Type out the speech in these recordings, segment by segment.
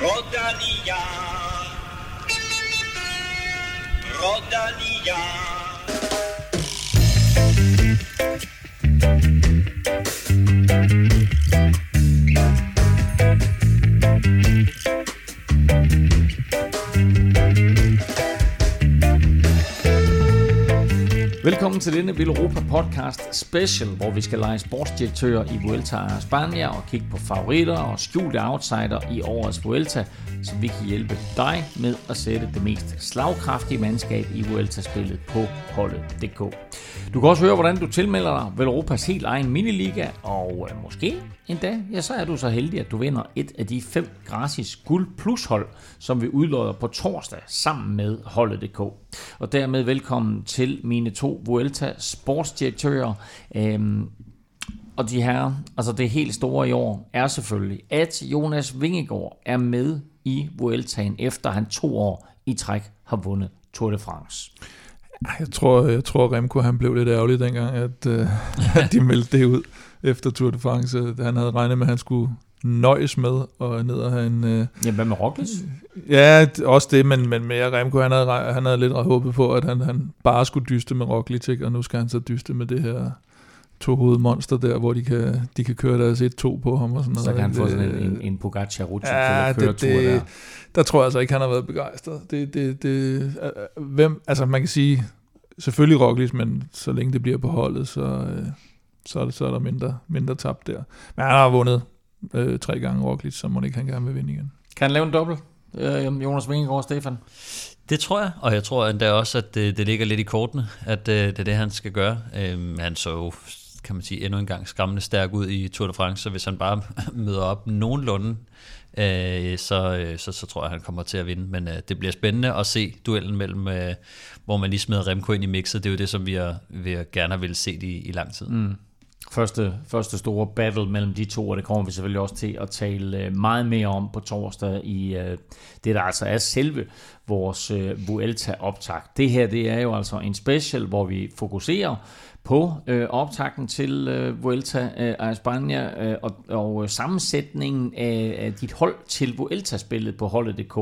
Rodalia. Rodalia. Velkommen til denne Europa Podcast Special, hvor vi skal lege sportsdirektør i Vuelta a Spanien og kigge på favoritter og skjulte outsider i årets Vuelta, så vi kan hjælpe dig med at sætte det mest slagkraftige mandskab i Vuelta-spillet på holdet.dk. Du kan også høre, hvordan du tilmelder dig vel Europas helt egen miniliga, og øh, måske endda, ja, så er du så heldig, at du vinder et af de fem gratis guld plus hold, som vi udlodder på torsdag sammen med holdet.dk. Og dermed velkommen til mine to Vuelta sportsdirektører. Øhm, og de her, altså det helt store i år, er selvfølgelig, at Jonas Vingegaard er med i Vueltaen, efter han to år i træk har vundet Tour de France. Jeg tror, jeg tror Remco han blev lidt ærgerlig dengang, at, øh, at de meldte det ud efter Tour de France. Han havde regnet med, at han skulle nøjes med og ned og have en... Øh, Ja, hvad med Roglic? ja, også det, men, men mere Remco, han havde, han havde lidt håbet på, at han, han bare skulle dyste med Roglic, ikke? og nu skal han så dyste med det her to monster der, hvor de kan, de kan køre deres 1-2 på ham og sådan noget. Så kan han få Det- sådan en, en, en Pogacar Rutsche Ja, til at køre det, tur der. det, der tror jeg altså ikke, han har været begejstret. Det, det, det, øh, hvem, altså man kan sige, selvfølgelig Roglic, men så længe det bliver på holdet, så, øh, så, er, det, så er der mindre, mindre tab der. Men han har vundet øh, tre gange Roglic, så må ikke han gerne vil vinde igen. Kan han lave en dobbelt? Øh, Jonas Vingegaard og Stefan. Det tror jeg, og jeg tror endda også, at det, det ligger lidt i kortene, at øh, det er det, han skal gøre. Øhm, han så jo, kan man sige, endnu en gang skræmmende stærk ud i Tour de France, så hvis han bare møder op nogenlunde, øh, så, øh, så, så tror jeg, han kommer til at vinde. Men øh, det bliver spændende at se duellen mellem, øh, hvor man lige smider Remco ind i mixet. Det er jo det, som vi, er, vi er gerne har ville se i, i lang tid. Mm. Første, første store battle mellem de to, og det kommer vi selvfølgelig også til at tale øh, meget mere om på torsdag i øh, det, der altså er selve vores øh, Vuelta-optag. Det her, det er jo altså en special, hvor vi fokuserer på øh, optakten til øh, Vuelta øh, a España øh, og, og øh, sammensætningen af, af dit hold til Vuelta-spillet på holdet.dk.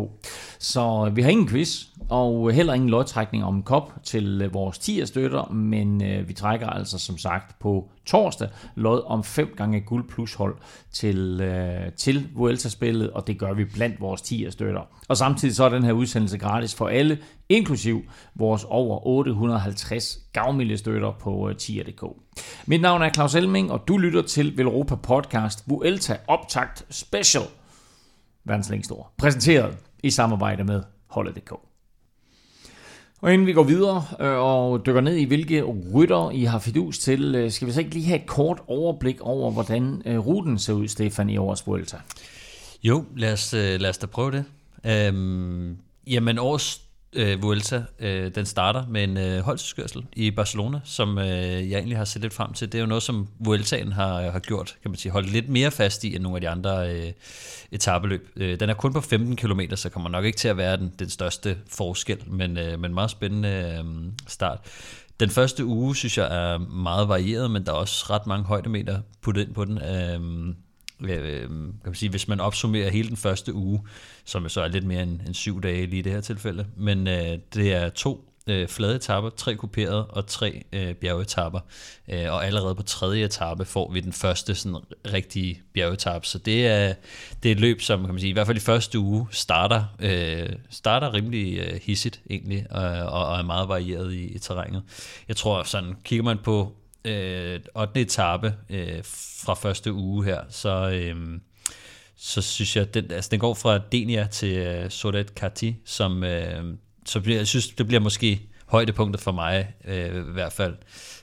Så øh, vi har ingen quiz, og øh, heller ingen lodtrækning om en kop til øh, vores 10 støtter, men øh, vi trækker altså som sagt på torsdag lod om 5 gange guld plus hold til, øh, til Vuelta-spillet, og det gør vi blandt vores 10 støtter. Og samtidig så er den her udsendelse gratis for alle, inklusiv vores over 850 gavmilde støtter på øh, tier.dk. Mit navn er Claus Elming, og du lytter til Velropa Podcast Vuelta Optakt Special, verdens længste ord, præsenteret i samarbejde med holdet.dk. Og inden vi går videre øh, og dykker ned i, hvilke rytter I har fidus til, øh, skal vi så ikke lige have et kort overblik over, hvordan ruten ser ud, Stefan, i årets Vuelta? Jo, lad os, lad os da prøve det. Øhm, jamen, årets øh, Vuelta, øh, den starter med en øh, holdskørsel i Barcelona, som øh, jeg egentlig har set lidt frem til. Det er jo noget, som Vueltaen har, har gjort, kan man sige, holdt lidt mere fast i end nogle af de andre øh, etabeløb. Øh, den er kun på 15 km, så kommer nok ikke til at være den, den største forskel, men, øh, men meget spændende øh, start. Den første uge, synes jeg, er meget varieret, men der er også ret mange højdemeter puttet ind på den. Øh, øh, kan man sige, hvis man opsummerer hele den første uge, som så er lidt mere end, end syv dage lige i det her tilfælde, men øh, det er to øh, flade etapper, tre kuperede og tre øh, bjergetapper, øh, og allerede på tredje etape får vi den første sådan rigtige bjergetap. så det er, det er et løb, som kan man sige, i hvert fald i første uge starter, øh, starter rimelig øh, hissigt egentlig, og, og, og er meget varieret i, i terrænet. Jeg tror sådan, kigger man på øh, 8. etape øh, fra første uge her, så, øh, så synes jeg, den, altså, den går fra Denia til øh, Sodet Kati, som øh, så bliver, jeg synes, det bliver måske højdepunktet for mig øh, i hvert fald.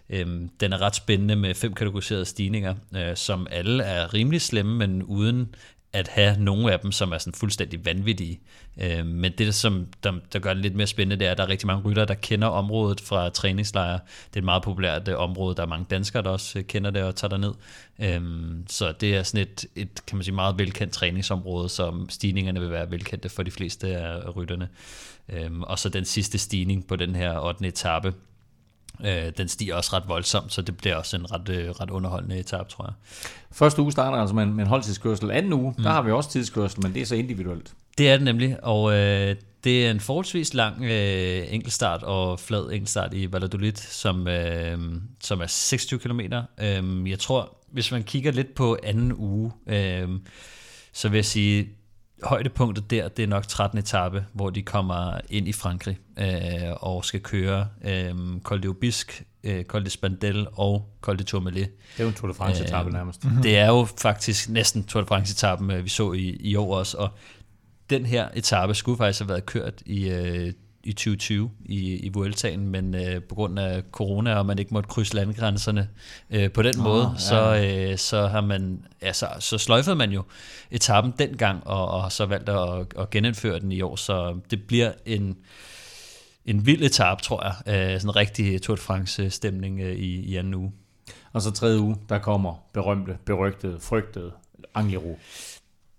Øhm, den er ret spændende med fem kategoriserede stigninger, øh, som alle er rimelig slemme, men uden at have nogle af dem, som er sådan fuldstændig vanvittige. Øh, men det, som der, der gør det lidt mere spændende, det er, at der er rigtig mange ryttere, der kender området fra træningslejre. Det er et meget populært øh, område. Der er mange danskere, der også øh, kender det og tager derned. Øh, så det er sådan et, et, kan man sige, meget velkendt træningsområde, som stigningerne vil være velkendte for de fleste af rytterne. Øh, og så den sidste stigning på den her 8. etape, Øh, den stiger også ret voldsomt, så det bliver også en ret, øh, ret underholdende etape, tror jeg. Første uge starter altså med en, med en holdtidskørsel. Anden uge, mm. der har vi også tidskørsel, men det er så individuelt. Det er det nemlig, og øh, det er en forholdsvis lang øh, enkeltstart og flad enkeltstart i Valladolid, som, øh, som er 26 km. Øh, jeg tror, hvis man kigger lidt på anden uge, øh, så vil jeg sige, højdepunktet der, det er nok 13. etape, hvor de kommer ind i Frankrig øh, og skal køre øh, Col de Obisque, øh, Col de Spandel og Col de Tourmalet. Det er jo en Tour de France-etappe øh, nærmest. Det er jo faktisk næsten Tour de France-etappen, øh, vi så i, i år også, og den her etape skulle faktisk have været kørt i, øh, i 2020 i, i Vueltaen, men øh, på grund af corona, og man ikke måtte krydse landegrænserne øh, på den oh, måde, ja. så, øh, så har man, altså, så sløjfede man jo etappen dengang, og, og så valgt at, at genindføre den i år, så det bliver en, en vild etape, tror jeg, øh, sådan en rigtig Tour de France-stemning øh, i, i anden uge. Og så tredje uge, der kommer berømte, berygtede, frygtede Angliru.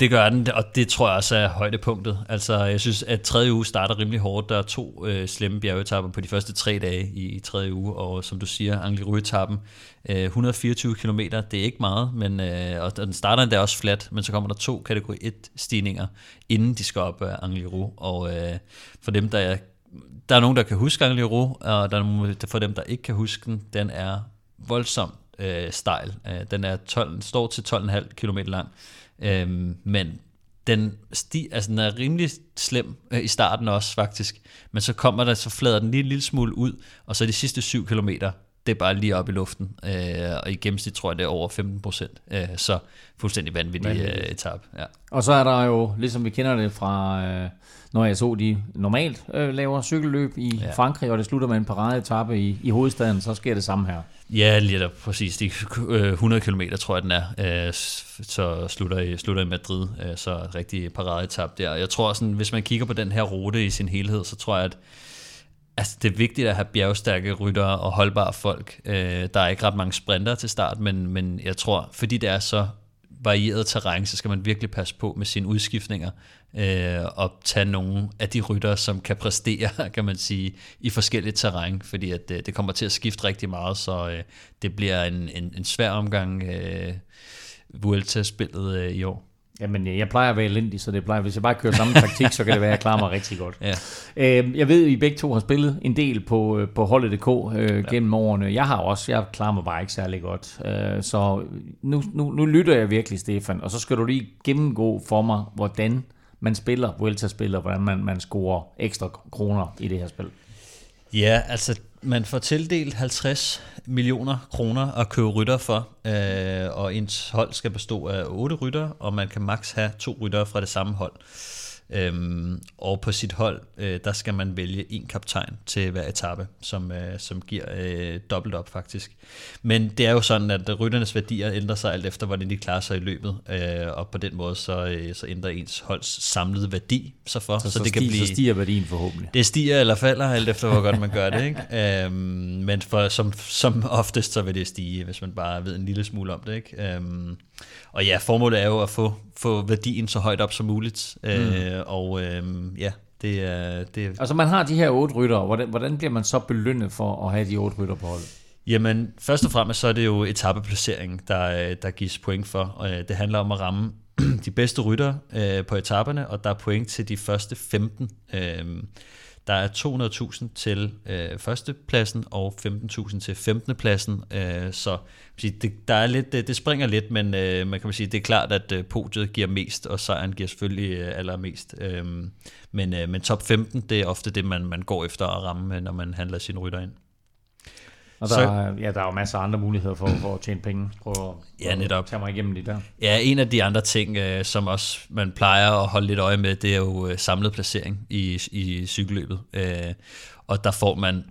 Det gør den, og det tror jeg også er højdepunktet. Altså, jeg synes, at tredje uge starter rimelig hårdt. Der er to øh, slemme bjergetapper på de første tre dage i, i tredje uge, og som du siger, Angliru-etappen, øh, 124 km, det er ikke meget, men, øh, og den starter endda også flat, men så kommer der to kategori 1-stigninger, inden de skal op øh, af Angliru, og øh, for dem, der er, der er nogen, der kan huske Angliru, og der er nogen, for dem, der ikke kan huske den, den er voldsomt øh, stejl. Øh, den er 12, står til 12,5 km lang. Øhm, men den, sti, altså den er rimelig slem øh, i starten også faktisk, men så kommer der, så flader den lige en lille smule ud, og så de sidste 7 km, det er bare lige op i luften, øh, og i gennemsnit tror jeg, det er over 15 procent, øh, så fuldstændig vanvittig øh, etap. Ja. Og så er der jo, ligesom vi kender det fra, øh, når jeg så de normalt øh, laver cykelløb i ja. Frankrig, og det slutter med en paradeetappe i, i hovedstaden, så sker det samme her. Ja, lige der, præcis. De 100 km tror jeg, den er. Øh, så slutter i, slutter i Madrid, øh, så rigtig paradeetap der. Jeg tror, sådan, hvis man kigger på den her rute i sin helhed, så tror jeg, at altså, det er vigtigt at have bjergstærke ryttere og holdbare folk. Øh, der er ikke ret mange sprinter til start, men, men jeg tror, fordi det er så varieret terræn, så skal man virkelig passe på med sine udskiftninger øh, og tage nogle af de rytter, som kan præstere, kan man sige, i forskellige terræn, fordi at det, øh, det kommer til at skifte rigtig meget, så øh, det bliver en, en, en svær omgang øh, Vuelta-spillet øh, i år. Jamen, jeg plejer at være elendig, så det plejer, hvis jeg bare kører samme taktik, så kan det være, at jeg klarer mig rigtig godt. Ja. Øh, jeg ved, at I begge to har spillet en del på, øh, på holdet.dk øh, ja. gennem årene. Jeg har også, jeg klarer mig bare ikke særlig godt. Øh, så nu, nu, nu lytter jeg virkelig, Stefan, og så skal du lige gennemgå for mig, hvordan man spiller, Vuelta-spiller, hvordan man, man scorer ekstra kroner i det her spil. Ja, altså man får tildelt 50 millioner kroner at købe rytter for, øh, og ens hold skal bestå af 8 rytter, og man kan maks have to rytter fra det samme hold. Øhm, og på sit hold, øh, der skal man vælge en kaptajn til hver etape, som, øh, som giver øh, dobbelt op faktisk. Men det er jo sådan, at rytternes værdier ændrer sig alt efter, hvordan de klarer sig i løbet, øh, og på den måde så, øh, så ændrer ens holds samlede værdi sig for. Så, så, så, det kan stiger, blive, så stiger værdien forhåbentlig. Det stiger eller falder, alt efter hvor godt man gør det. Ikke? Øhm, men for, som, som oftest, så vil det stige, hvis man bare ved en lille smule om det. Ikke? Øhm, og ja, formålet er jo at få, få værdien så højt op som muligt. Mm. Øh, og øh, ja, det er... Det Altså man har de her otte rytter, hvordan, hvordan bliver man så belønnet for at have de otte rytter på holdet? Jamen, først og fremmest så er det jo etappeplacering, der, der gives point for. Og øh, det handler om at ramme de bedste rytter øh, på etaperne, og der er point til de første 15. Øh, der er 200.000 til øh, førstepladsen og 15.000 til 15. pladsen. Øh, så det, der er lidt, det, det springer lidt, men øh, man kan sige, det er klart, at øh, podiet giver mest, og sejren giver selvfølgelig øh, allermest. Øh, men, øh, men top 15, det er ofte det, man, man går efter at ramme, øh, når man handler sine rytter ind. Og der, så, er, ja, der er jo masser af andre muligheder for, for at tjene penge. Prøv at, ja, netop. tage mig igennem det der. Ja, en af de andre ting, øh, som også man plejer at holde lidt øje med, det er jo øh, samlet placering i, i cykelløbet. Øh, og der får man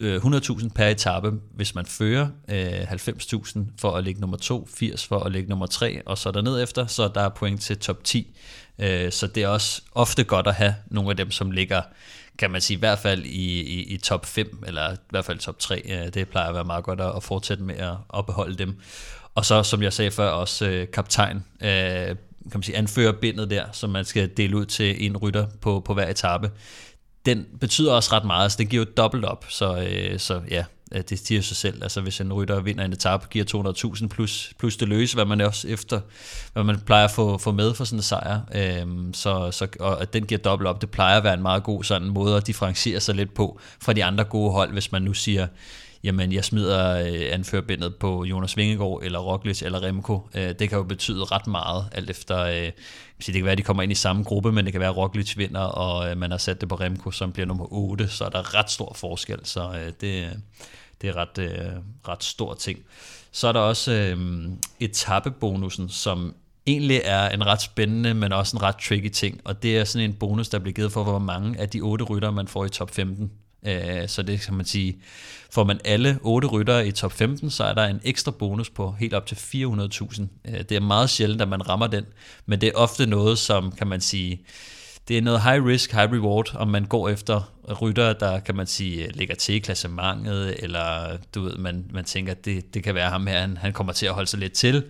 100.000 per etape, hvis man fører, 90.000 for at ligge nummer 2, 80 for at ligge nummer 3, og så derned efter, så der er point til top 10. Så det er også ofte godt at have nogle af dem, som ligger kan man sige, i hvert fald i, i, i top 5, eller i hvert fald top 3. Øh, det plejer at være meget godt at, fortsætte med at, at beholde dem. Og så, som jeg sagde før, også øh, kaptajn, øh, kan man sige, anfører bindet der, som man skal dele ud til en rytter på, på hver etape. Den betyder også ret meget, så det giver jo dobbelt op, så, øh, så ja, det siger sig selv. Altså hvis en rytter vinder en etape, giver 200.000 plus, plus det løse, hvad man også efter, hvad man plejer at få, få med for sådan en sejr. Øhm, så, så, og at den giver dobbelt op, det plejer at være en meget god sådan måde at differentiere sig lidt på fra de andre gode hold, hvis man nu siger, jamen jeg smider øh, anførbindet på Jonas Vingegaard, eller Roglic, eller Remco. Øh, det kan jo betyde ret meget, alt efter, øh, det kan være, at de kommer ind i samme gruppe, men det kan være, at Roglic vinder, og øh, man har sat det på Remco, som bliver nummer 8, så er der ret stor forskel, så øh, det, det er ret, øh, ret stor ting. Så er der også øh, etappebonusen, som egentlig er en ret spændende, men også en ret tricky ting, og det er sådan en bonus, der bliver givet for, hvor mange af de otte rytter, man får i top 15. Øh, så det kan man sige, får man alle otte ryttere i top 15, så er der en ekstra bonus på helt op til 400.000. Øh, det er meget sjældent, at man rammer den, men det er ofte noget, som kan man sige, det er noget high risk, high reward, om man går efter rytter, der kan man sige, øh, ligger til i klassementet, eller du ved, man, man tænker, at det, det kan være ham her, han, han kommer til at holde sig lidt til.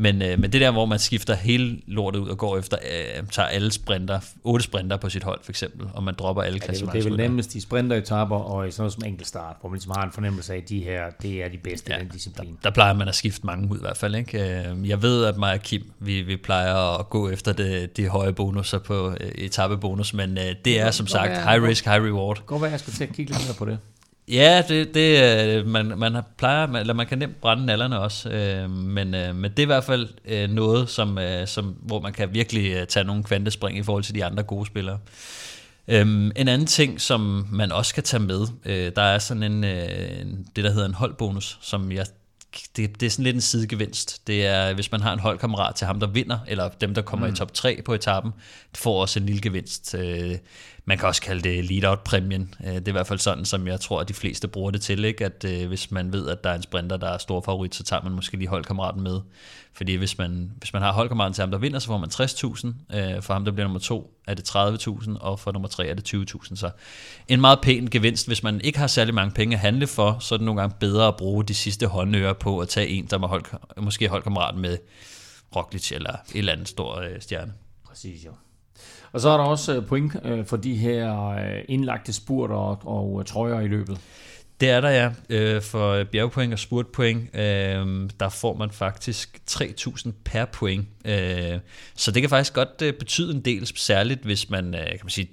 Men, øh, men det der, hvor man skifter hele lortet ud og går efter, øh, tager alle sprinter, otte sprinter på sit hold for eksempel, og man dropper alle ja, det, det er vel nemmest i sprinteretapper og i sådan noget som enkeltstart, hvor man ligesom har en fornemmelse af, at de her, det er de bedste ja, i den disciplin. Der, der, plejer man at skifte mange ud i hvert fald. Ikke? Øh, jeg ved, at mig og Kim, vi, vi plejer at gå efter det, de høje bonusser på øh, etappebonus, men øh, det er som sagt high risk, high reward. Gå være, jeg skulle til at kigge lidt mere på det. Ja, det, det øh, man, man plejer, eller man kan nemt brænde nallerne også, øh, men, øh, men det er i hvert fald øh, noget, som, øh, som, hvor man kan virkelig øh, tage nogle kvantespring i forhold til de andre gode spillere. Øhm, en anden ting, som man også kan tage med, øh, der er sådan en, øh, det, der hedder en holdbonus, som jeg det, det er sådan lidt en sidegevinst. Det er, hvis man har en holdkammerat til ham, der vinder, eller dem, der kommer mm. i top 3 på etappen, får også en lille gevinst. Øh, man kan også kalde det lead-out-præmien. Øh, det er i hvert fald sådan, som jeg tror, at de fleste bruger det til. Ikke? At øh, hvis man ved, at der er en sprinter, der er stor favorit, så tager man måske lige holdkammeraten med. Fordi hvis man, hvis man har holdkammeraten til ham, der vinder, så får man 60.000. Øh, for ham, der bliver nummer to, er det 30.000, og for nummer tre er det 20.000. Så en meget pæn gevinst. Hvis man ikke har særlig mange penge at handle for, så er det nogle gange bedre at bruge de sidste håndører på at tage en, der hold, måske holdkammeraten med Roglic eller et eller andet stor øh, stjerne. Præcis, jo. Og så er der også øh, point øh, for de her øh, indlagte spurter og, og trøjer i løbet. Det er der, ja. For bjergpoint og spurtpoint, der får man faktisk 3.000 per point. Så det kan faktisk godt betyde en del, særligt hvis man, kan man sige,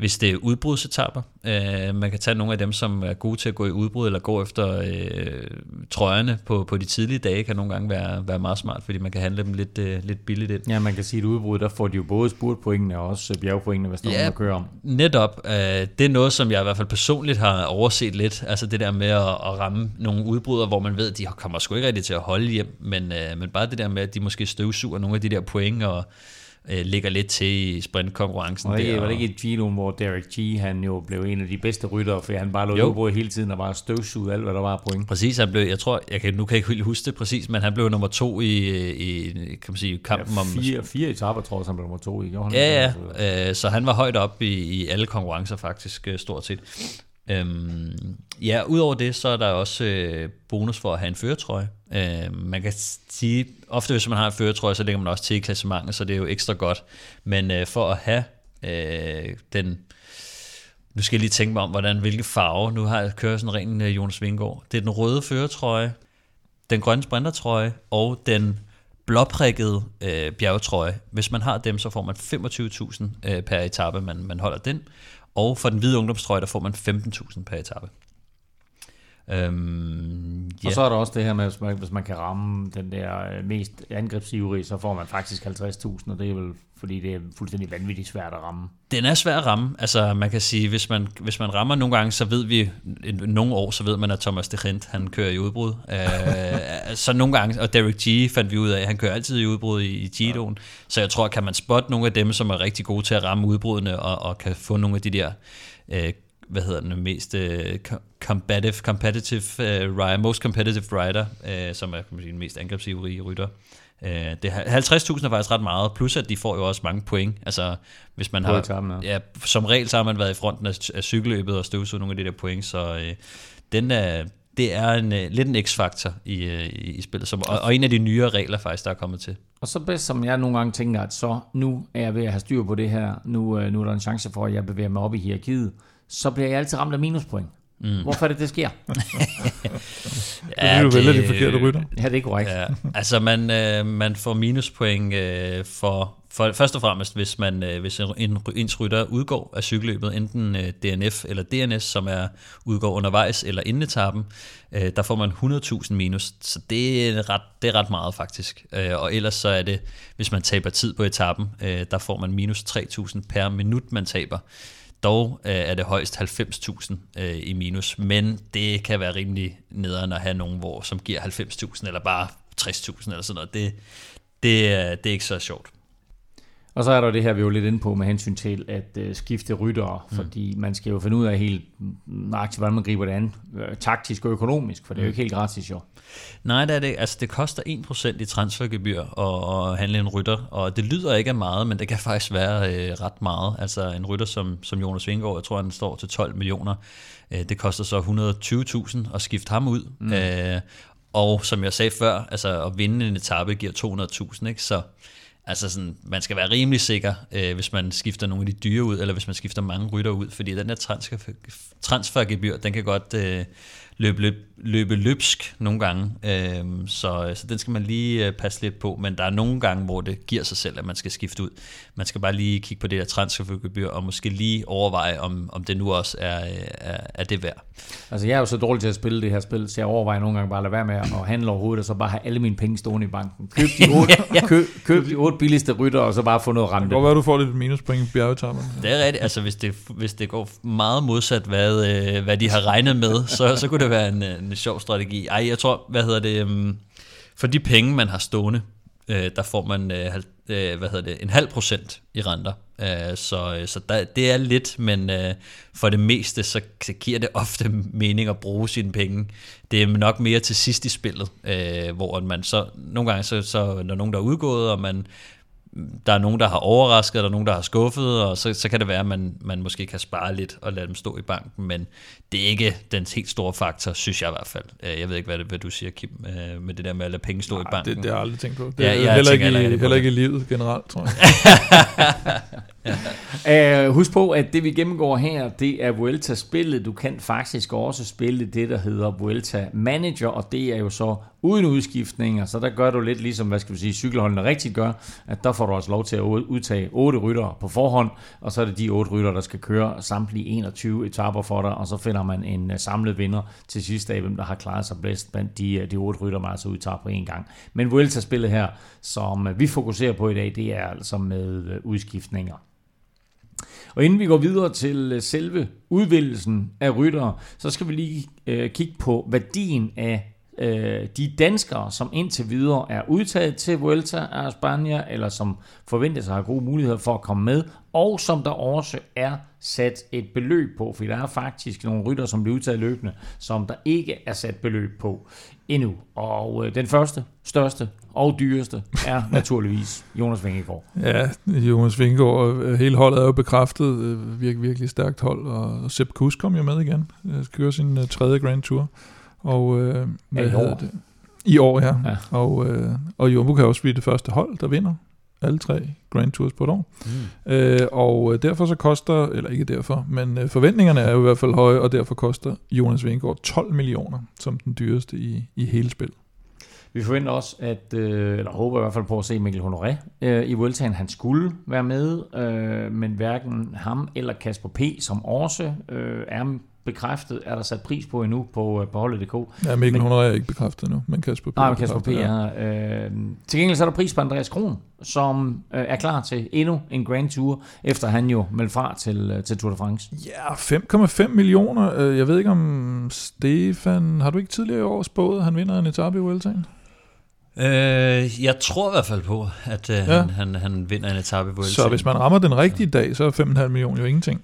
hvis det er udbrudsetapper. Øh, man kan tage nogle af dem, som er gode til at gå i udbrud, eller gå efter øh, trøjerne på, på de tidlige dage, kan nogle gange være, være meget smart, fordi man kan handle dem lidt, øh, lidt billigt ind. Ja, man kan sige, at udbrud, der får de jo både spurtpoengene og også bjergpoengene, hvis der ja, er kører om. netop. Øh, det er noget, som jeg i hvert fald personligt har overset lidt, altså det der med at, at ramme nogle udbrudder, hvor man ved, at de kommer sgu ikke rigtig til at holde hjem, men, øh, men bare det der med, at de måske støvsuger nogle af de der point, og øh, ligger lidt til i sprintkonkurrencen. Og det var det ikke et Gino, hvor Derek G. han jo blev en af de bedste ryttere, for han bare lå udbrud hele tiden og bare støvsugede alt, hvad der var point. Præcis, han blev, jeg tror, jeg kan, nu kan jeg ikke huske det præcis, men han blev nummer to i, i kan man sige, kampen ja, fire, om... Fire etaper, tror jeg, han blev nummer to i. Han ja, ja, øh, så han var højt op i, i alle konkurrencer faktisk, øh, stort set. Øhm, ja, udover det, så er der også øh, bonus for at have en føretrøje. Øh, man kan sige, ofte hvis man har en føretrøje, så lægger man også til i klassementet, så det er jo ekstra godt. Men øh, for at have øh, den... Nu skal jeg lige tænke mig om, hvordan, hvilke farve. Nu har jeg kørt sådan ren øh, Jonas Vingård. Det er den røde føretrøje, den grønne sprintertrøje og den blåprikket øh, bjergetrøje. Hvis man har dem, så får man 25.000 øh, per etape, man, man holder den. Og for den hvide ungdomstrøje, der får man 15.000 per etape. Øhm, ja. Og så er der også det her med, man, hvis man kan ramme den der øh, mest angrebsivrige, så får man faktisk 50.000, og det er vel fordi det er fuldstændig vanvittigt svært at ramme. Den er svær at ramme. Altså man kan sige, hvis man, hvis man rammer nogle gange, så ved vi, nogle år, så ved man, at Thomas de Gent, han kører i udbrud. uh, så nogle gange, og Derek G fandt vi ud af, han kører altid i udbrud i, i Gidoen. Ja. Så jeg tror, kan man spotte nogle af dem, som er rigtig gode til at ramme udbrudene, og, og kan få nogle af de der uh, hvad hedder den, mest uh, combative, competitive uh, rider, most competitive rider, uh, som er kan man sige, den mest angrebsivrige rytter. Uh, det 50.000 er faktisk ret meget, plus at de får jo også mange point. Altså, hvis man har, sammen, ja. ja. som regel så har man været i fronten af, af cykelløbet og støvsuget nogle af de der point, så uh, den er, det er en, uh, lidt en x-faktor i, uh, i spillet, som, og, og en af de nyere regler faktisk, der er kommet til. Og så bedst som jeg nogle gange tænker, at så nu er jeg ved at have styr på det her, nu, uh, nu er der en chance for, at jeg bevæger mig op i hierarkiet, så bliver jeg altid ramt af minuspoint. Mm. Hvorfor er det, det sker? ja, det, du vælger de forkerte rytter. Ja, det er korrekt. Ja, altså, man, øh, man får minuspoint øh, for, for, først og fremmest, hvis, man, øh, hvis en, ens rytter udgår af cykelløbet, enten øh, DNF eller DNS, som er udgår undervejs eller inden etappen, øh, der får man 100.000 minus. Så det er, ret, det er ret meget faktisk. Øh, og ellers så er det, hvis man taber tid på etappen, øh, der får man minus 3.000 per minut, man taber. Dog øh, er det højst 90.000 øh, i minus, men det kan være rimelig nederen at have nogen, hvor, som giver 90.000 eller bare 60.000 eller sådan noget. Det, det, øh, det er ikke så sjovt. Og så er der det her, vi jo lidt inde på med hensyn til at øh, skifte ryttere, mm. fordi man skal jo finde ud af helt nøjagtigt, hvordan man griber det an, øh, taktisk og økonomisk, for det er jo mm. ikke helt gratis jo. Nej, det er det. Altså, det koster 1% i transfergebyr at, at handle en rytter, og det lyder ikke af meget, men det kan faktisk være øh, ret meget. Altså en rytter som, som Jonas Vingård, jeg tror, han står til 12 millioner. Øh, det koster så 120.000 at skifte ham ud. Mm. Øh, og som jeg sagde før, altså at vinde en etape giver 200.000, ikke? Så Altså sådan, man skal være rimelig sikker, øh, hvis man skifter nogle af de dyre ud, eller hvis man skifter mange rytter ud, fordi den der transfer, transfergebyr, den kan godt øh, løbe, løb, løbe løbsk nogle gange, øh, så, så den skal man lige øh, passe lidt på, men der er nogle gange, hvor det giver sig selv, at man skal skifte ud. Man skal bare lige kigge på det der transfergebyr, og måske lige overveje, om, om det nu også er, er, er det værd. Altså jeg er jo så dårlig til at spille det her spil, så jeg overvejer nogle gange bare at lade være med at handle overhovedet, og så bare have alle mine penge stående i banken. Køb de otte, ja. køb, køb de otte billigste rytter, og så bare få noget rente. Det kan være, du får lidt minuspoint i bjergetapperne. Det er rigtigt. Altså hvis det, hvis det går meget modsat, hvad, øh, hvad de har regnet med, så, så kunne det være en, en sjov strategi. Ej, jeg tror, hvad hedder det, um, for de penge, man har stående, øh, der får man øh, øh, hvad hedder det, en halv procent i renter. Øh, så øh, så der, det er lidt, men øh, for det meste, så, så giver det ofte mening at bruge sine penge. Det er nok mere til sidst i spillet, øh, hvor man så, nogle gange, så, så når nogen der er udgået, og man, der er nogen, der har overrasket, der er nogen, der har skuffet, og så, så kan det være, at man, man måske kan spare lidt og lade dem stå i banken, men det er ikke den helt store faktor, synes jeg i hvert fald. Øh, jeg ved ikke, hvad, det, hvad du siger, Kim, øh, med det der med at lade penge stå Nej, i banken. Det, det har jeg aldrig tænkt på. Det ja, jeg heller, ikke, heller, heller ikke i livet generelt, tror jeg. ja. uh, husk på, at det vi gennemgår her, det er Vuelta-spillet. Du kan faktisk også spille det, der hedder Vuelta Manager, og det er jo så uden udskiftninger, så der gør du lidt ligesom, hvad skal vi sige, cykelholdene rigtigt gør, at der får du også lov til at udtage otte rytter på forhånd, og så er det de otte rytter, der skal køre samtlige 21 etaper for dig, og så finder man en øh, samlet vinder til sidst af, hvem der har klaret sig bedst blandt de, øh, de otte rytter, man altså udtager på en gang. Men Vuelta-spillet her, som øh, vi fokuserer på i dag, det er altså med udskiftninger. Og inden vi går videre til selve udvælgelsen af ryttere, så skal vi lige øh, kigge på værdien af øh, de danskere, som indtil videre er udtaget til Vuelta a España, eller som forventes at have gode muligheder for at komme med, og som der også er sat et beløb på, for der er faktisk nogle rytter, som bliver udtaget løbende, som der ikke er sat beløb på endnu. Og øh, den første, største og dyreste er naturligvis Jonas Vingegaard. Ja, Jonas Vingegaard, øh, hele holdet er jo bekræftet, øh, virkelig, virkelig stærkt hold, og Sepp Kuss kom jo med igen, øh, kører sin tredje Grand Tour. Og, øh, hvad ja, i år. Det? I år, ja. ja. Og, øh, og Jumbo kan også blive det første hold, der vinder alle tre Grand Tours på et år. Mm. Øh, og øh, derfor så koster, eller ikke derfor, men øh, forventningerne er jo i hvert fald høje, og derfor koster Jonas Vingegaard 12 millioner som den dyreste i, i hele spillet. Vi forventer også, at, øh, eller håber i hvert fald på at se Mikkel Honoré øh, i Vueltaen. Han skulle være med, øh, men hverken ham eller Kasper P., som også øh, er bekræftet, er der sat pris på endnu på, øh, på holdet.dk. Ja, Mikkel men, er ikke bekræftet endnu, men Kasper P. Nej, men Kasper P. er. Øh, til gengæld så er der pris på Andreas Kron, som øh, er klar til endnu en Grand Tour, efter han jo meldte fra til, øh, til Tour de France. Ja, 5,5 millioner. Øh, jeg ved ikke om Stefan, har du ikke tidligere i år spået, at han vinder en etape i Vueltaen? Øh, jeg tror i hvert fald på, at øh, ja. han, han, han vinder en etape i Vueltaen. Så hvis man rammer den rigtige dag, så er 5,5 millioner jo ingenting.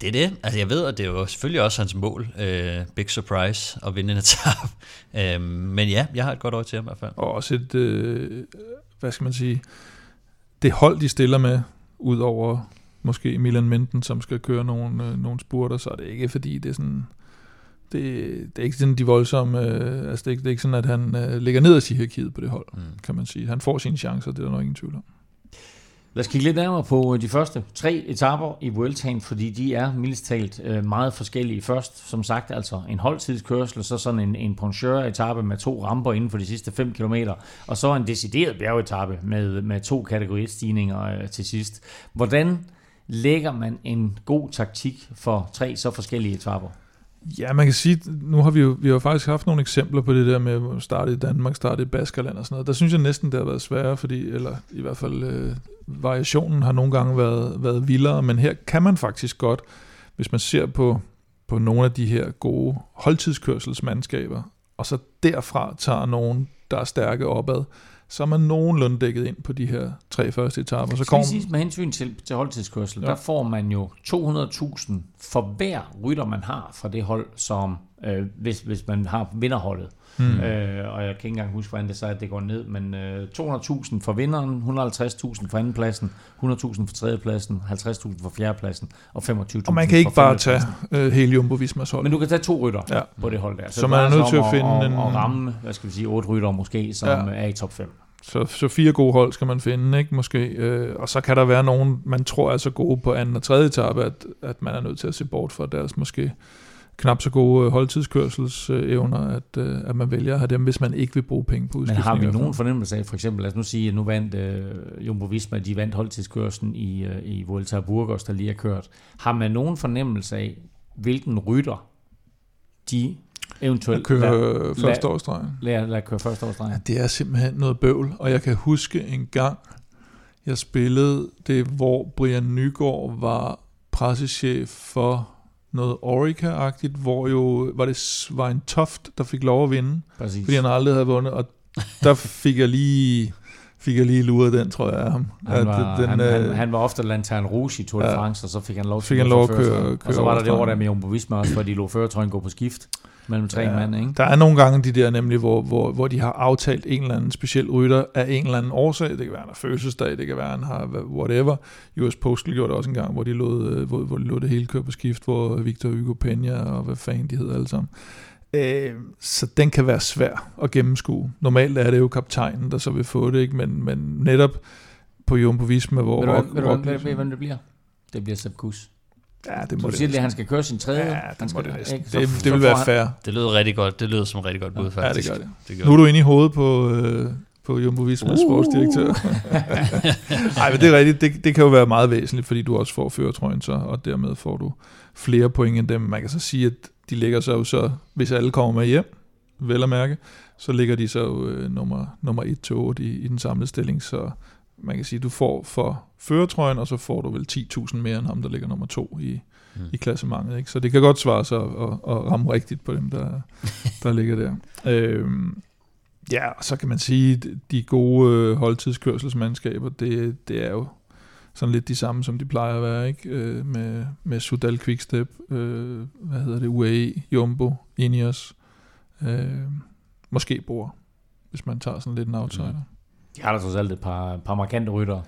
Det er det. Altså jeg ved, at det er jo selvfølgelig også hans mål. Uh, big surprise at vinde en etape. Uh, men ja, jeg har et godt øje til ham i hvert fald. Og også et, uh, hvad skal man sige, det hold, de stiller med, ud over måske Milan Menten, som skal køre nogle, uh, nogle spurter, så er det ikke fordi, det er sådan... Det, det er ikke sådan de voldsomme, uh, altså det er, ikke, det er ikke sådan, at han uh, ligger ned af hierarkiet på det hold, mm. kan man sige. Han får sine chancer, det er der nok ingen tvivl om. Lad os kigge lidt nærmere på øh, de første tre etaper i Vueltaen, fordi de er mildest talt øh, meget forskellige. Først, som sagt, altså en holdtidskørsel, så sådan en, en poncheur-etappe med to ramper inden for de sidste 5 km, og så en decideret bjergetappe med, med to kategoristigninger øh, til sidst. Hvordan lægger man en god taktik for tre så forskellige etapper? Ja, man kan sige, nu har vi jo, vi har faktisk haft nogle eksempler på det der med at starte i Danmark, starte i Baskerland og sådan noget. Der synes jeg næsten, det har været sværere, fordi, eller i hvert fald øh, variationen har nogle gange været, været vildere, men her kan man faktisk godt, hvis man ser på, på nogle af de her gode holdtidskørselsmandskaber, og så derfra tager nogen, der er stærke opad, så er man nogenlunde dækket ind på de her tre første etaper. Så kommer med hensyn til, til holdtidskørsel, ja. der får man jo 200.000 for hver rytter, man har fra det hold, som øh, hvis, hvis man har vinderholdet. Mm. Øh, og jeg kan ikke engang huske, hvordan det så er, at det går ned, men øh, 200.000 for vinderen, 150.000 for andenpladsen, 100.000 for tredjepladsen, 50.000 for fjerdepladsen og 25.000 Og man kan ikke bare tage øh, hele Jumbo Vismas hold. Men du kan tage to rytter ja. på det hold der. Så, så man er nødt til at finde at, en... at ramme, hvad skal vi sige, otte rytter måske, som ja. er i top 5. Så, så fire gode hold skal man finde, ikke? Måske. Øh, og så kan der være nogen, man tror er så gode på anden og tredje etape, at, at man er nødt til at se bort fra deres måske knap så gode øh, holdtidskørselsevner, at, øh, at man vælger at have dem, hvis man ikke vil bruge penge på udskiftning. Men har vi nogen fornemmelse af, for eksempel, lad os nu sige, at nu vandt uh, Jumbo Visma, de vandt holdtidskørselen i, uh, i Vuelta Burgos, der lige har kørt. Har man nogen fornemmelse af, hvilken rytter de eventuelt kører lad, første årsdrejning? Lad, lad køre første årsdrejning. Ja, det er simpelthen noget bøvl, og jeg kan huske en gang, jeg spillede det, hvor Brian Nygaard var pressechef for noget Orica-agtigt, hvor jo var det var en Toft, der fik lov at vinde, Præcis. fordi han aldrig havde vundet, og der fik jeg lige fik jeg lige luret den, tror jeg, af ham. Han var, den, han, øh, han, han var ofte Lantern Rouge i Tour de France, ja, og så fik han lov til at køre, køre, Og så var der det år der med Jumbo Visma også, hvor de lå føretrøjen gå på skift mellem tre ja, mand, ikke? Der er nogle gange de der nemlig, hvor, hvor, hvor de har aftalt en eller anden speciel rytter af en eller anden årsag. Det kan være, han har fødselsdag, det kan være, han har whatever. US Postal gjorde det også en gang, hvor de lod, øh, hvor, hvor de lod det hele køre på skift, hvor Victor Hugo Peña og hvad fanden de hedder alle sammen. Øh, så den kan være svær at gennemskue. Normalt er det jo kaptajnen, der så vil få det, ikke? Men, men netop på Jumbo Visma, hvor... Ved du, rock, ved du, ved, ved, hvem det bliver? Det bliver Sepp Kuss. Ja, det må du siger, at han skal køre sin tredje. Ja, det, må det, det, det, det vil være fair. Det lyder rigtig godt. Det lyder som rigtig godt bud, faktisk. Ja, det gør det. det gør nu er du inde i hovedet på, øh, på Jumbo Vismas uh. sportsdirektør. Nej, men det er rigtigt. Det, det kan jo være meget væsentligt, fordi du også får føretrøjen så, og dermed får du flere point end dem. Man kan så sige, at de ligger så jo så, hvis alle kommer med hjem, vel at mærke, så ligger de så jo øh, nummer, nummer 1-8 i, i den samlede stilling, så man kan sige, du får for føretrøjen, og så får du vel 10.000 mere end ham, der ligger nummer 2 i, mm. i klassementet. Ikke? Så det kan godt svare sig at, at, at ramme rigtigt på dem, der, der ligger der. Øhm, ja, og så kan man sige, de gode øh, holdtidskørselsmandskaber, det, det er jo sådan lidt de samme, som de plejer at være, ikke? Øh, med, med Sudal Quickstep, øh, hvad hedder det, UAE, Jumbo, Ineos, øh, måske Bor, hvis man tager sådan lidt en outsider. Mm. De har da trods alt et par, par markante rytter.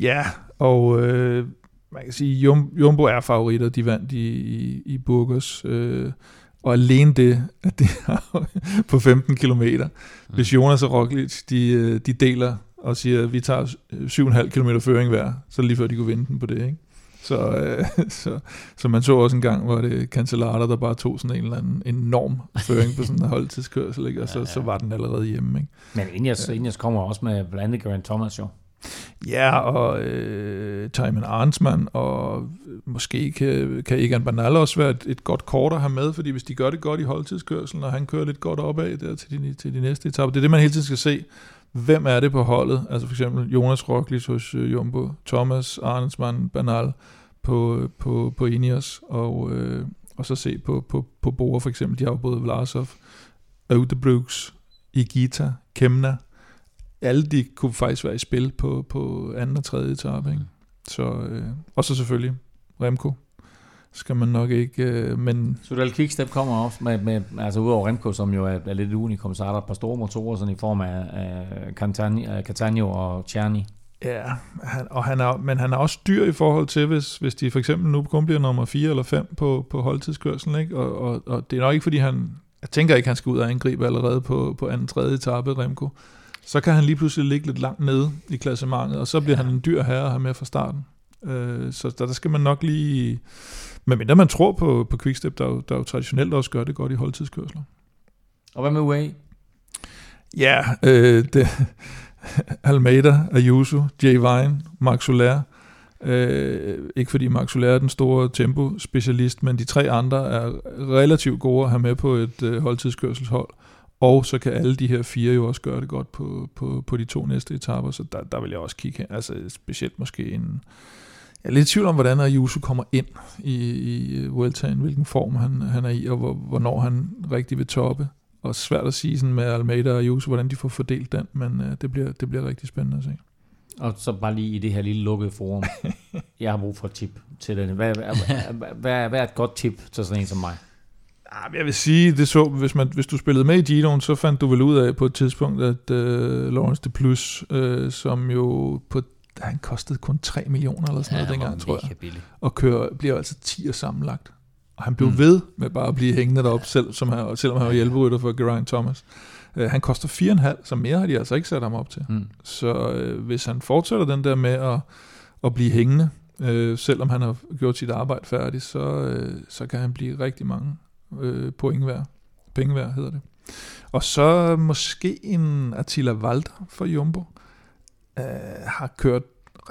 Ja, og øh, man kan sige, Jum, Jumbo er favoritter, de vandt i, i, i Burgos, øh, og alene det, at det er på 15 km. Hvis mm. Jonas og Roglic, de, øh, de deler og siger, at vi tager 7,5 km føring hver, så lige før de kunne vinde den på det, ikke? Så, øh, så, så man så også en gang, hvor det Cancellara, der bare tog sådan en eller anden enorm føring på sådan en holdtidskørsel, ikke? og så, ja, ja. så var den allerede hjemme. Ikke? Men Ineos, ja. Kommer også med blandt andet Grant Thomas jo. Ja, og øh, Timon Arnsman, og måske kan, kan Egan Bernal også være et, et godt kort at have med, fordi hvis de gør det godt i holdtidskørselen, og han kører lidt godt opad der til de, til de næste etaper, det er det, man hele tiden skal se. Hvem er det på holdet? Altså for eksempel Jonas Roglic hos øh, Jumbo, Thomas Arnsman, Bernal på, på, på Ineos, og, øh, og så se på, på, på Bora for eksempel. De har jo både Vlasov, Ødebruggs, Igita, Kemna, alle de kunne faktisk være i spil på, på anden og tredje etape. Ikke? Så, øh, og så selvfølgelig Remco skal man nok ikke, øh, men... Sudal Quickstep kommer også med, med altså udover Remco, som jo er, er lidt unikum, så er der et par store motorer, sådan i form af, af Catania og Czerny. Ja, han, og han er, men han er også dyr i forhold til, hvis, hvis de for eksempel nu kun bliver nummer 4 eller 5 på, på holdtidskørselen, ikke? Og, og, og det er nok ikke, fordi han, jeg tænker ikke, han skal ud og angribe allerede på, på anden, tredje etape, Remco. Så kan han lige pludselig ligge lidt langt nede i klassementet, og så bliver ja. han en dyr herre have med fra starten. Øh, så der, der skal man nok lige... Men mindre man tror på, på Quickstep, der jo, der jo traditionelt også gør det godt i holdtidskørsler. Og hvad med UAE? Ja, øh, det, Almeida, Ayuso, Jay Vine, Max Soler. Øh, ikke fordi Max Soler er den store tempo-specialist, men de tre andre er relativt gode at have med på et øh, holdtidskørselshold. Og så kan alle de her fire jo også gøre det godt på, på, på de to næste etaper, så der, der vil jeg også kigge hen. Altså specielt måske en... Jeg er lidt i tvivl om, hvordan Ayuso kommer ind i, i Vueltaen, hvilken form han, han er i, og hvor, hvornår han rigtig vil toppe. Og svært at sige sådan med Almeida og Ayuso, hvordan de får fordelt den, men uh, det, bliver, det bliver rigtig spændende at se. Og så bare lige i det her lille lukkede forum. jeg har brug for et tip til den. Hvad, hvad, hvad, hvad er et godt tip til sådan en som mig? Jeg vil sige, det så, hvis, man, hvis du spillede med i Giroen, så fandt du vel ud af på et tidspunkt, at uh, Lawrence de Plus, uh, som jo på han kostede kun 3 millioner eller sådan ja, noget dengang, tror jeg. Billig. Og kører, bliver altså 10 sammenlagt. Og han blev mm. ved med bare at blive hængende derop, selv, som han, selvom han var hjælperytter for Geraint Thomas. Uh, han koster 4,5, så mere har de altså ikke sat ham op til. Mm. Så uh, hvis han fortsætter den der med at, at blive hængende, uh, selvom han har gjort sit arbejde færdigt, så, uh, så kan han blive rigtig mange uh, point værd. Penge værd hedder det. Og så måske en Attila Walter for Jumbo. Uh, har kørt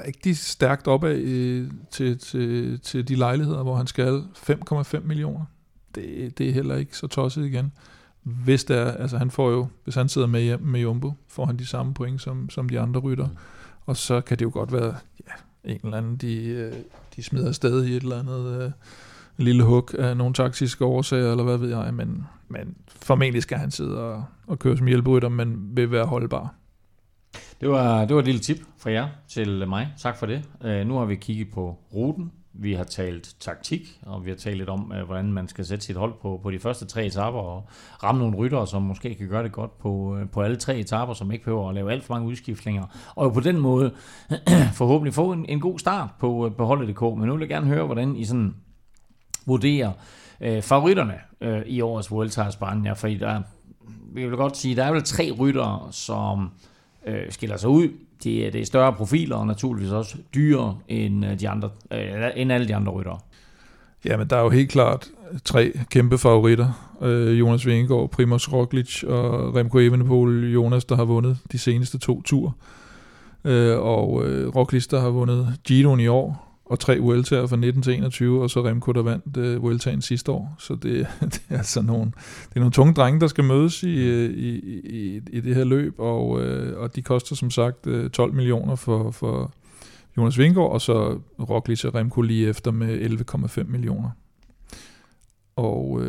rigtig stærkt opad i, til, til, til de lejligheder, hvor han skal 5,5 millioner. Det, det er heller ikke så tosset igen. Hvis der, altså han får jo, hvis han sidder med hjem med Jumbo, får han de samme point som, som de andre rytter. Mm. Og så kan det jo godt være, ja, en eller anden, de, øh, de smider afsted i et eller andet en lille hug af nogle taktiske årsager, eller hvad ved jeg, men, men formentlig skal han sidde og, og køre som hjælperytter, men vil være holdbar. Det var, det var et lille tip fra jer til mig. Tak for det. Uh, nu har vi kigget på ruten. Vi har talt taktik, og vi har talt lidt om, uh, hvordan man skal sætte sit hold på, på de første tre etaper, og ramme nogle ryttere, som måske kan gøre det godt på, uh, på alle tre etaper, som ikke behøver at lave alt for mange udskiftninger. Og på den måde forhåbentlig få en, en god start på, uh, på holdet.dk. Men nu vil jeg gerne høre, hvordan I sådan vurdere øh, favoritterne øh, i årets Vuelta a Spanien. Fordi der, vi vil godt sige, der er vel tre ryttere, som øh, skiller sig ud. De, øh, det er større profiler og naturligvis også dyrere end, øh, de andre, øh, end alle de andre ryttere. Ja, men der er jo helt klart tre kæmpe favoritter. Øh, Jonas Vingegaard, Primoz Roglic og Remco Evenepoel. Jonas, der har vundet de seneste to ture. Øh, og øh, Roglic, der har vundet Giroen i år og tre Vueltaer fra 19 til 21, og så Remco, der vandt uh, Vueltaen sidste år. Så det, det er altså nogle, det er nogle tunge drenge, der skal mødes i, øh, i, i, i det her løb, og, uh, og de koster som sagt uh, 12 millioner for, for Jonas Vingård, og så Roglic og Remco lige efter med 11,5 millioner. Og uh,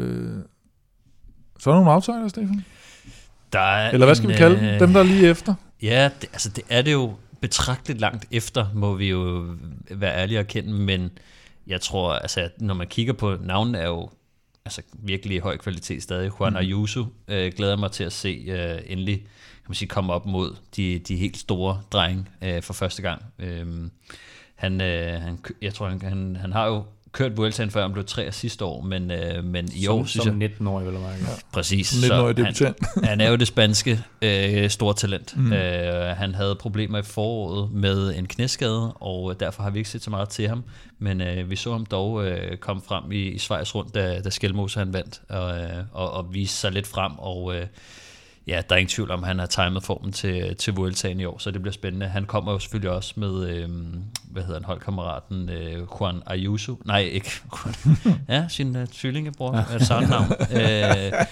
så er der nogle aftaler, Stefan? Der er Eller hvad skal en, vi kalde dem? Dem, der er lige efter? Ja, det, altså det er det jo betragteligt langt efter, må vi jo være ærlige og kende, men jeg tror, altså, når man kigger på navnene, er jo altså, virkelig høj kvalitet stadig. Juan mm. Ayuso øh, glæder mig til at se øh, endelig kan man sige, komme op mod de, de helt store drenge øh, for første gang. Øh, han, øh, han, jeg tror, han, han, han har jo kørt Vueltaen før, han blev tre sidste år, men, øh, men i som, år synes som jeg... 19-årig, eller hvad? Ja. Præcis. 19-årig debutant. Han, han er jo det spanske øh, store talent. Mm. Øh, han havde problemer i foråret med en knæskade, og derfor har vi ikke set så meget til ham, men øh, vi så ham dog øh, komme frem i, i Schweiz rundt, da, da Skelmose han vandt, og, øh, og, og vise sig lidt frem, og øh, ja, der er ingen tvivl om, at han har timet formen til, til Vueltaen i år, så det bliver spændende. Han kommer jo selvfølgelig også med, øh, hvad hedder han, holdkammeraten øh, Juan Ayuso. Nej, ikke ja, sin uh, tvillingebror, ja. sådan navn. Øh,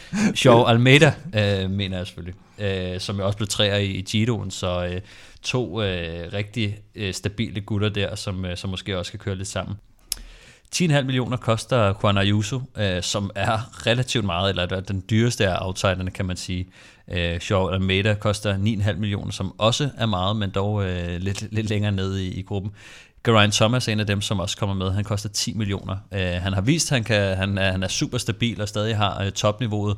Joe Almeida, øh, mener jeg selvfølgelig, øh, som jo også blev træer i, i Giroen, så øh, to øh, rigtig øh, stabile gutter der, som, øh, som måske også skal køre lidt sammen. 10,5 millioner koster Juan Ayuso, øh, som er relativt meget, eller den dyreste af outsiderne, kan man sige. Øh, Shaw Almeida koster 9,5 millioner, som også er meget, men dog øh, lidt, lidt længere nede i, i gruppen. Geraint Thomas er en af dem, som også kommer med. Han koster 10 millioner. Øh, han har vist, at han, kan, han, er, han er super stabil og stadig har øh, topniveauet.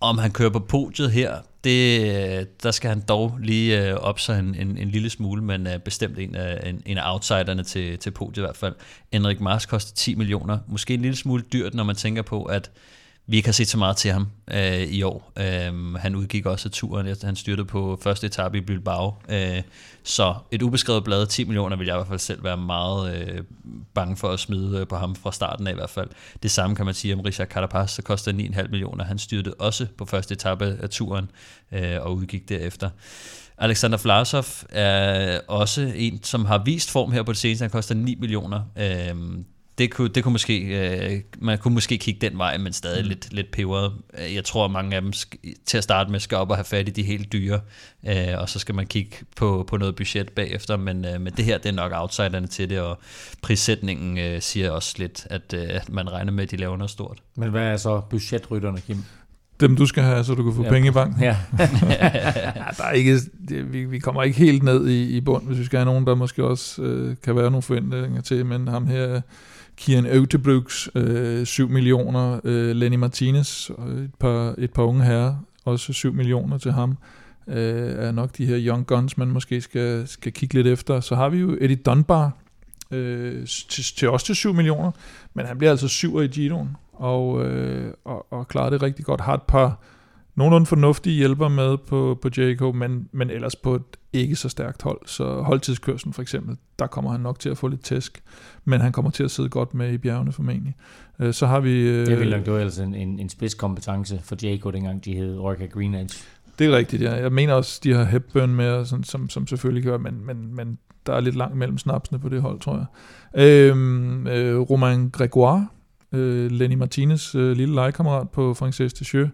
Om han kører på podiet her, det, øh, der skal han dog lige øh, op sig en, en, en lille smule, men er bestemt en af, en, en af outsiderne til, til podiet i hvert fald. Enrik Mars koster 10 millioner. Måske en lille smule dyrt, når man tænker på, at vi ikke har set så meget til ham øh, i år. Øh, han udgik også af turen, efter han styrtede på første etape i Bilbao. Øh, så et ubeskrevet blad, 10 millioner, vil jeg i hvert fald selv være meget øh, bange for at smide øh, på ham fra starten af i hvert fald. Det samme kan man sige om Richard Carapaz, så koster 9,5 millioner. Han styrtede også på første etape af turen øh, og udgik derefter. Alexander Vlasov er også en, som har vist form her på det seneste. Han koster 9 millioner. Øh, det kunne, det kunne måske, øh, man kunne måske kigge den vej, men stadig mm. lidt, lidt peberet. Jeg tror, at mange af dem skal, til at starte med skal op og have fat i de helt dyre, øh, og så skal man kigge på, på noget budget bagefter, men, øh, men det her det er nok outsiderne til det, og prissætningen øh, siger også lidt, at, øh, at man regner med, at de laver noget stort. Men hvad er så budgetrytterne, Kim? Dem du skal have, så du kan få ja, penge i banken. Ja. ja, der er ikke, det, vi, vi kommer ikke helt ned i, i bund, hvis vi skal have nogen, der måske også øh, kan være nogle forventninger til, men ham her Kian Øvtebruggs øh, 7 millioner, øh, Lenny Martinez, øh, et par, et par unge herrer, også 7 millioner til ham, øh, er nok de her young guns, man måske skal, skal kigge lidt efter. Så har vi jo Eddie Dunbar, øh, til, til også til 7 millioner, men han bliver altså syver i Giroen, og, øh, og, og klarer det rigtig godt. Har et par nogenlunde fornuftige hjælper med på, på Jericho, men, men ellers på et ikke så stærkt hold. Så holdtidskørselen for eksempel, der kommer han nok til at få lidt tæsk, men han kommer til at sidde godt med i bjergene formentlig. Øh, så har vi... Øh, det vil nok være altså en, en, en spidskompetence for Jericho, dengang de hed Orca Green Edge. Det er rigtigt, ja. Jeg mener også, de har Hepburn med, sådan, som, som selvfølgelig gør, men, men, men der er lidt langt mellem snapsene på det hold, tror jeg. Øhm, øh, Romain Gregoire, øh, Lenny Martinez øh, lille legekammerat på Frances Descheux,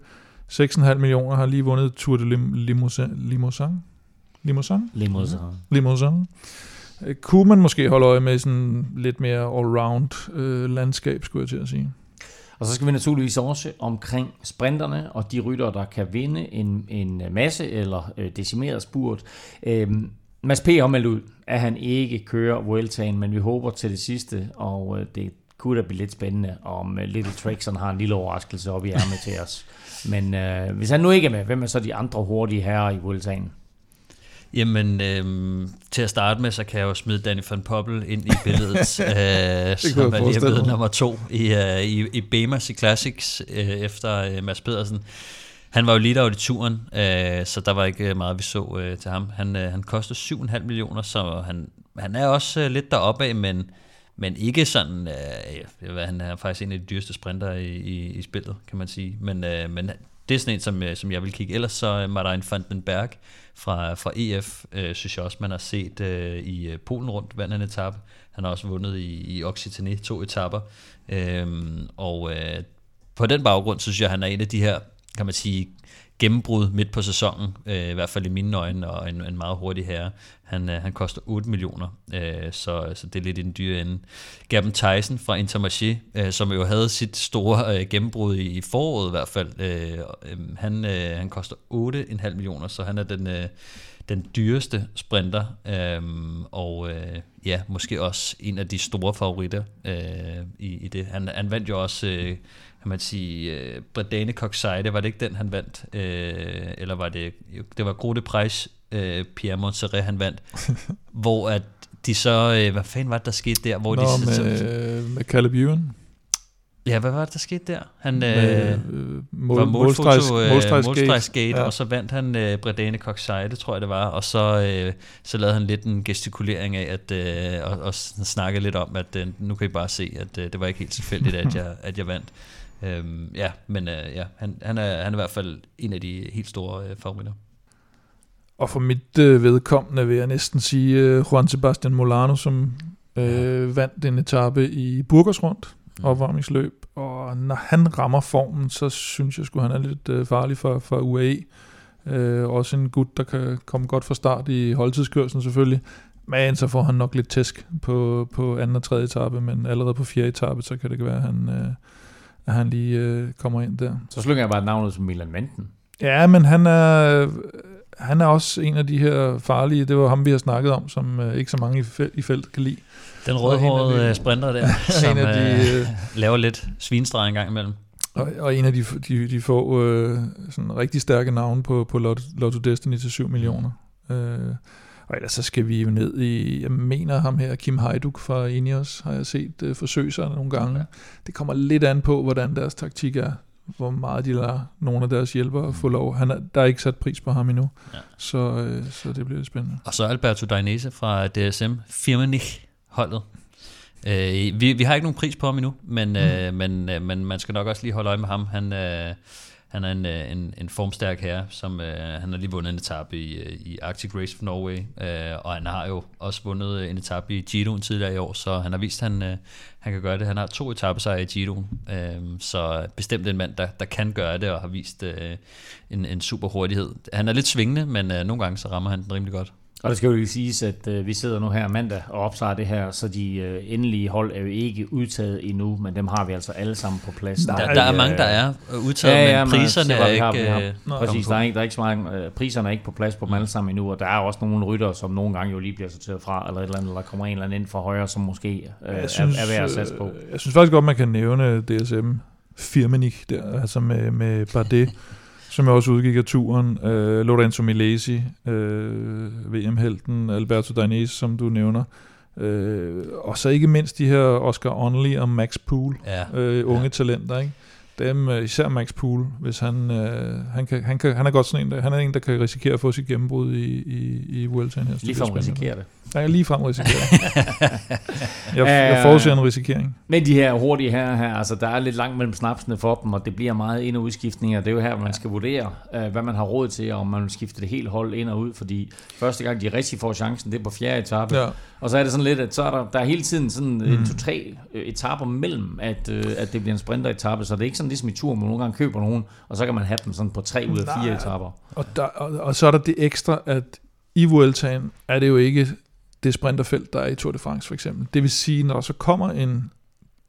6,5 millioner har lige vundet Tour de Limousin. Limousin? Limousin? Limousin. Limousin. Øh, kunne man måske holde øje med sådan lidt mere all-round øh, landskab, skulle jeg til at sige. Og så skal vi naturligvis også omkring sprinterne og de rytter, der kan vinde en, en masse eller øh, decimeret spurt. Øhm, Mads P. har meldt ud, at han ikke kører Vueltaen, men vi håber til det sidste, og øh, det kunne da blive lidt spændende, om uh, Little Trixon har en lille overraskelse op i ærmet til os. Men uh, hvis han nu ikke er med, hvem er så de andre hurtige herrer i Vueltaen? Jamen, øhm, til at starte med, så kan jeg jo smide Danny van Poppel ind i billedet, øh, som er lige blevet nummer to i, uh, i, i Bemas i Classics øh, efter uh, Mads Pedersen. Han var jo lige i turen, øh, så der var ikke meget, vi så øh, til ham. Han, øh, han koster 7,5 millioner, så han, han er også øh, lidt deroppe af, men men ikke sådan, øh, han er faktisk en af de dyreste sprinter i, i, i spillet, kan man sige. Men, øh, men det er sådan en, som, øh, som jeg vil kigge. Ellers så Martin van den Berg fra, fra EF, øh, synes jeg også, man har set øh, i øh, Polen rundt, vandt en etape. Han har også vundet i, i Occitanie to etapper. Øh, og øh, på den baggrund, så synes jeg, han er en af de her, kan man sige, gennembrud midt på sæsonen, øh, i hvert fald i mine øjne, og en, en meget hurtig herre. Han, øh, han koster 8 millioner, øh, så, så det er lidt i den dyre ende. Gavin Tyson fra Intermarché, øh, som jo havde sit store øh, gennembrud i, i foråret i hvert fald, øh, øh, han, øh, han koster 8,5 millioner, så han er den... Øh, den dyreste sprinter, øh, og øh, ja, måske også en af de store favoritter øh, i, i det. Han, han vandt jo også øh, kan man sige, uh, Bredane Coxide, var det ikke den, han vandt? Uh, eller var det, det var Grote Price, uh, Pierre Montserrat, han vandt, hvor at de så, uh, hvad fanden var det, der skete der? Hvor Nå, de, med, så, med Caleb Ewan. Ja, hvad var det, der skete der? Han med, øh, mål, var målstregsgate, ja. og så vandt han øh, Bredane Coxide, tror jeg det var, og så, øh, så lavede han lidt en gestikulering af, at, øh, og, og snakke lidt om, at øh, nu kan I bare se, at øh, det var ikke helt tilfældigt, at jeg, at jeg vandt. Øhm, ja, men øh, ja, han, han, er, han er i hvert fald en af de helt store øh, favoritter. Og for mit øh, vedkommende vil jeg næsten sige øh, Juan Sebastian Molano, som øh, ja. vandt en etape i Burgers rundt, mm. opvarmningsløb. Og når han rammer formen, så synes jeg at han er lidt øh, farlig for, for UAE. Øh, også en gut, der kan komme godt fra start i holdtidskørselen selvfølgelig. Men så får han nok lidt tæsk på, på anden og tredje etape, men allerede på fjerde etape, så kan det være, at han, øh, at han lige øh, kommer ind der. Så slukker jeg bare navnet som Milan Menten. Ja, men han er, han er også en af de her farlige, det var ham, vi har snakket om, som øh, ikke så mange i, felt, i feltet kan lide. Den rødhårede de, øh, sprinter der, som en af de, øh, laver lidt svinstreg en gang imellem. Og, og en af de, de, de få øh, sådan rigtig stærke navne på, på Lotto, Lotto Destiny til 7 millioner. Øh, og ellers så skal vi ned i, jeg mener ham her, Kim Heiduk fra Ineos, har jeg set uh, forsøge sig nogle gange. Okay. Det kommer lidt an på, hvordan deres taktik er. hvor meget de lader nogle af deres hjælpere få lov. Han er, der er ikke sat pris på ham endnu, ja. så, øh, så det bliver lidt spændende. Og så Alberto Dainese fra DSM Firmenich-holdet. Øh, vi, vi har ikke nogen pris på ham endnu, men, mm. øh, men, øh, men man skal nok også lige holde øje med ham. Han, øh, han er en, øh, en, en formstærk herre, som øh, han har lige vundet en etape i, øh, i Arctic Race for Norway, øh, og han har jo også vundet øh, en etape i Giroen tidligere i år, så han har vist, at han, øh, han kan gøre det. Han har to etappesejre i Giroen, øh, så bestemt en mand, der, der kan gøre det, og har vist øh, en, en super hurtighed. Han er lidt svingende, men øh, nogle gange så rammer han den rimelig godt. Og det skal jo lige siges, at øh, vi sidder nu her mandag og optager det her, så de øh, endelige hold er jo ikke udtaget endnu, men dem har vi altså alle sammen på plads. Der, der, der er mange, der er udtaget, ja, ja, men priserne er ikke... Har, har, øh, præcis, der er, ikke, der er ikke så mange, øh, priserne er ikke på plads på dem alle sammen endnu, og der er også nogle rytter, som nogle gange jo lige bliver sorteret fra, eller et eller andet, eller der kommer en eller anden ind for højre, som måske øh, jeg synes, er, er værd at satse på. Jeg synes faktisk godt, man kan nævne DSM Firmenik der, altså med, med Bardet som jeg også udgik af turen. Øh, Lorenzo Milesi, øh, VM-helten, Alberto Dainese, som du nævner. Øh, og så ikke mindst de her Oscar Onley og Max Poole, ja. øh, unge ja. talenter, ikke? dem, øh, især Max Poole, hvis han, øh, han, kan, han, kan, han er godt sådan en, der, han er en, der kan risikere at få sit gennembrud i, i, i Vueltaen her. Lige frem risikere det. Ja, lige frem risikere jeg, jeg forudser en risikering. Men de her hurtige her, her, altså der er lidt langt mellem snapsene for dem, og det bliver meget ind- og udskiftninger. Det er jo her, man skal vurdere, øh, hvad man har råd til, og om man vil skifte det helt hold ind og ud, fordi første gang de rigtig får chancen, det er på fjerde etape. Ja. Og så er det sådan lidt, at så er der, der er hele tiden sådan mm. en to-tre øh, etaper mellem, at, at det bliver en sprinter-etape, så det er ikke sådan ligesom i tur, man nogle gange køber nogen, og så kan man have dem sådan på tre ud af fire etaper. Og, der, og, og så er der det ekstra, at i Vueltaen er det jo ikke det sprinterfelt, der er i Tour de France for eksempel. Det vil sige, når der så kommer en,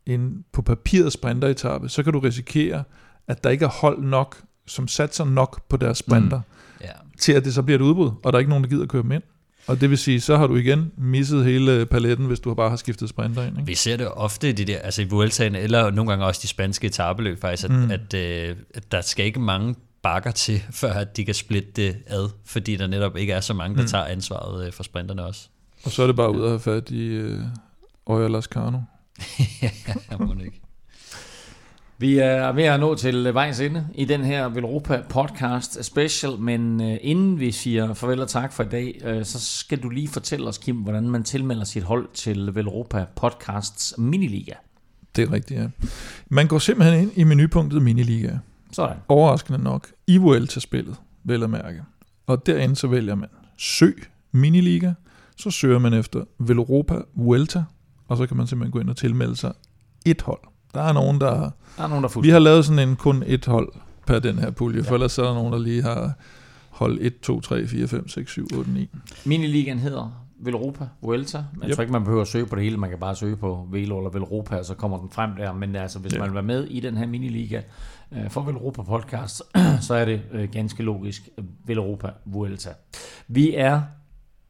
en på papiret sprinteretappe, så kan du risikere, at der ikke er hold nok, som satser nok på deres sprinter, mm. yeah. til at det så bliver et udbrud, og der er ikke nogen, der gider at køre dem ind. Og det vil sige, så har du igen misset hele paletten, hvis du bare har skiftet sprinter ind. Ikke? Vi ser det ofte det der, altså i Vueltaen, eller nogle gange også de spanske etabeløb faktisk, at, mm. at, at, at der skal ikke mange bakker til, før at de kan splitte det ad, fordi der netop ikke er så mange, der mm. tager ansvaret øh, for sprinterne også. Og så er det bare ud at have fat i uh, Øjer Lascano. ja, må ikke. Vi er ved at nå til vejs ende i den her Velropa podcast special, men uh, inden vi siger farvel og tak for i dag, uh, så skal du lige fortælle os, Kim, hvordan man tilmelder sit hold til Velropa podcasts miniliga. Det er rigtigt, ja. Man går simpelthen ind i menupunktet miniliga. Sådan. Overraskende nok. I Vuelta-spillet, vel at mærke. Og derinde så vælger man søg miniliga, så søger man efter Velropa Vuelta, og så kan man simpelthen gå ind og tilmelde sig et hold. Der er nogen, der, der, er nogen, der Vi har lavet sådan en kun et hold per den her pulje, ja. for ellers så er der nogen, der lige har hold 1, 2, 3, 4, 5, 6, 7, 8, 9. Miniligaen hedder Velropa Vuelta. Jeg yep. tror ikke, man behøver at søge på det hele. Man kan bare søge på Velo eller Velropa, og så kommer den frem der. Men altså, hvis yep. man vil være med i den her miniliga øh, for Velropa podcast, så er det øh, ganske logisk Velropa Vuelta. Vi er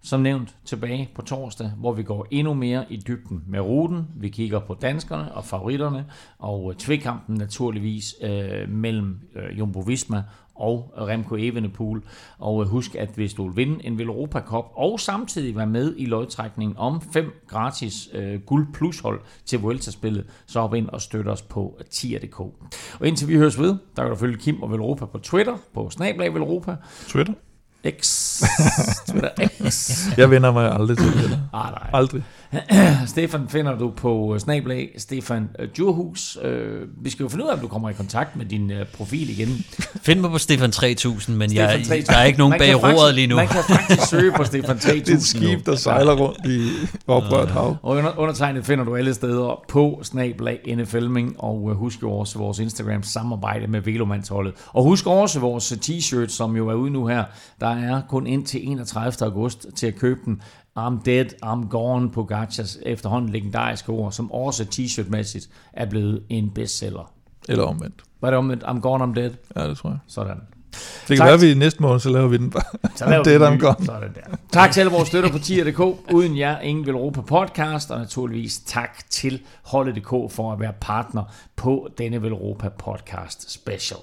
som nævnt tilbage på torsdag, hvor vi går endnu mere i dybden med ruten. Vi kigger på danskerne og favoritterne, og øh, tvekampen naturligvis øh, mellem øh, Jumbo Visma og Remco Evenepoel. Og øh, husk, at hvis du vil vinde en Veloropa Cup og samtidig være med i lodtrækningen om fem gratis øh, guld plus hold til Vuelta-spillet, så hop ind og støt os på øh, tier.dk. Og indtil vi høres ved, der kan du følge Kim og Veloropa på Twitter, på Snablag Veloropa. Twitter? X. Twitter X. Jeg vender mig aldrig til det. Ah, nej. Aldrig. Stefan finder du på snablag Stefan Djurhus. Øh, vi skal jo finde ud af, om du kommer i kontakt med din øh, profil igen. Find mig på Stefan 3000, men Stefan jeg, 3000. der er ikke nogen bag roret lige nu. Man kan faktisk søge på Stefan 3000 Det er et skib, der sejler rundt i oprørt hav. Og under, undertegnet finder du alle steder på snablag NFLming, og øh, husk jo også vores Instagram samarbejde med Velomandsholdet. Og husk også vores t-shirt, som jo er ude nu her. Der er kun indtil 31. august til at købe den. I'm dead, I'm gone på Gachas efterhånden legendariske ord, som også t-shirt-mæssigt er blevet en bestseller. Eller omvendt. Var det omvendt? I'm gone, I'm dead? Ja, det tror jeg. Sådan. Det kan tak. være, at vi i næste måned, så laver vi den bare. Så laver det, I'm gone. Sådan der. Tak til alle vores støtter på tier.dk. Uden jer, ingen vil råbe på podcast. Og naturligvis tak til Holdet.dk for at være partner på denne Velropa podcast special.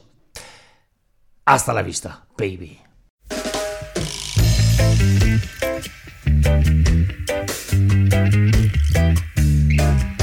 Hasta la vista, baby. Thank